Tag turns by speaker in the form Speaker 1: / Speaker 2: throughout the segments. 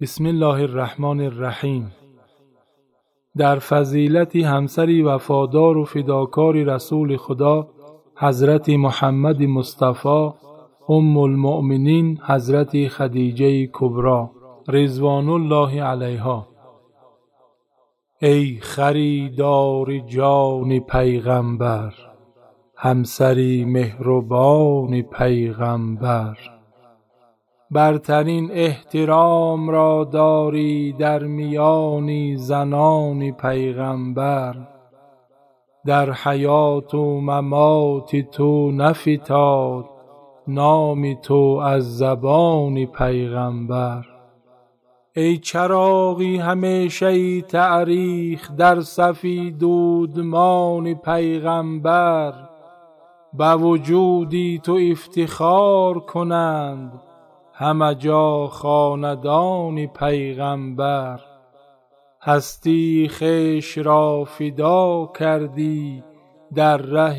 Speaker 1: بسم الله الرحمن الرحیم. در فضیلت همسری وفادار و فداکار رسول خدا حضرت محمد مصطفی ام المؤمنین حضرت خدیجه کبری رضوان الله علیها. ای خریدار جان پیغمبر همسری مهربان پیغمبر. برترین احترام را داری در میان زنان پیغمبر. در حیات و ممات تو نفتاد نام تو از زبان پیغمبر. ای چراغی همیشه ای تاریک در صف دودمان پیغمبر. به وجودی تو افتخار کنند همه جا خاندان پیغمبر. هستی خویش را فدا کردی در ره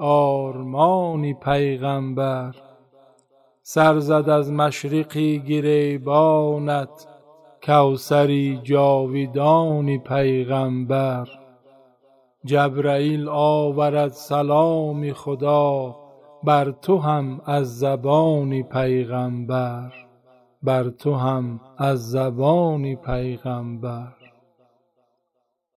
Speaker 1: آرمان پیغمبر. سر زد از مشرق گریبانت کوثر جاویدان پیغمبر. جبرییل آورد سلام خدا بر تو هم از زبان پیغمبر بر تو هم از زبان پیغمبر.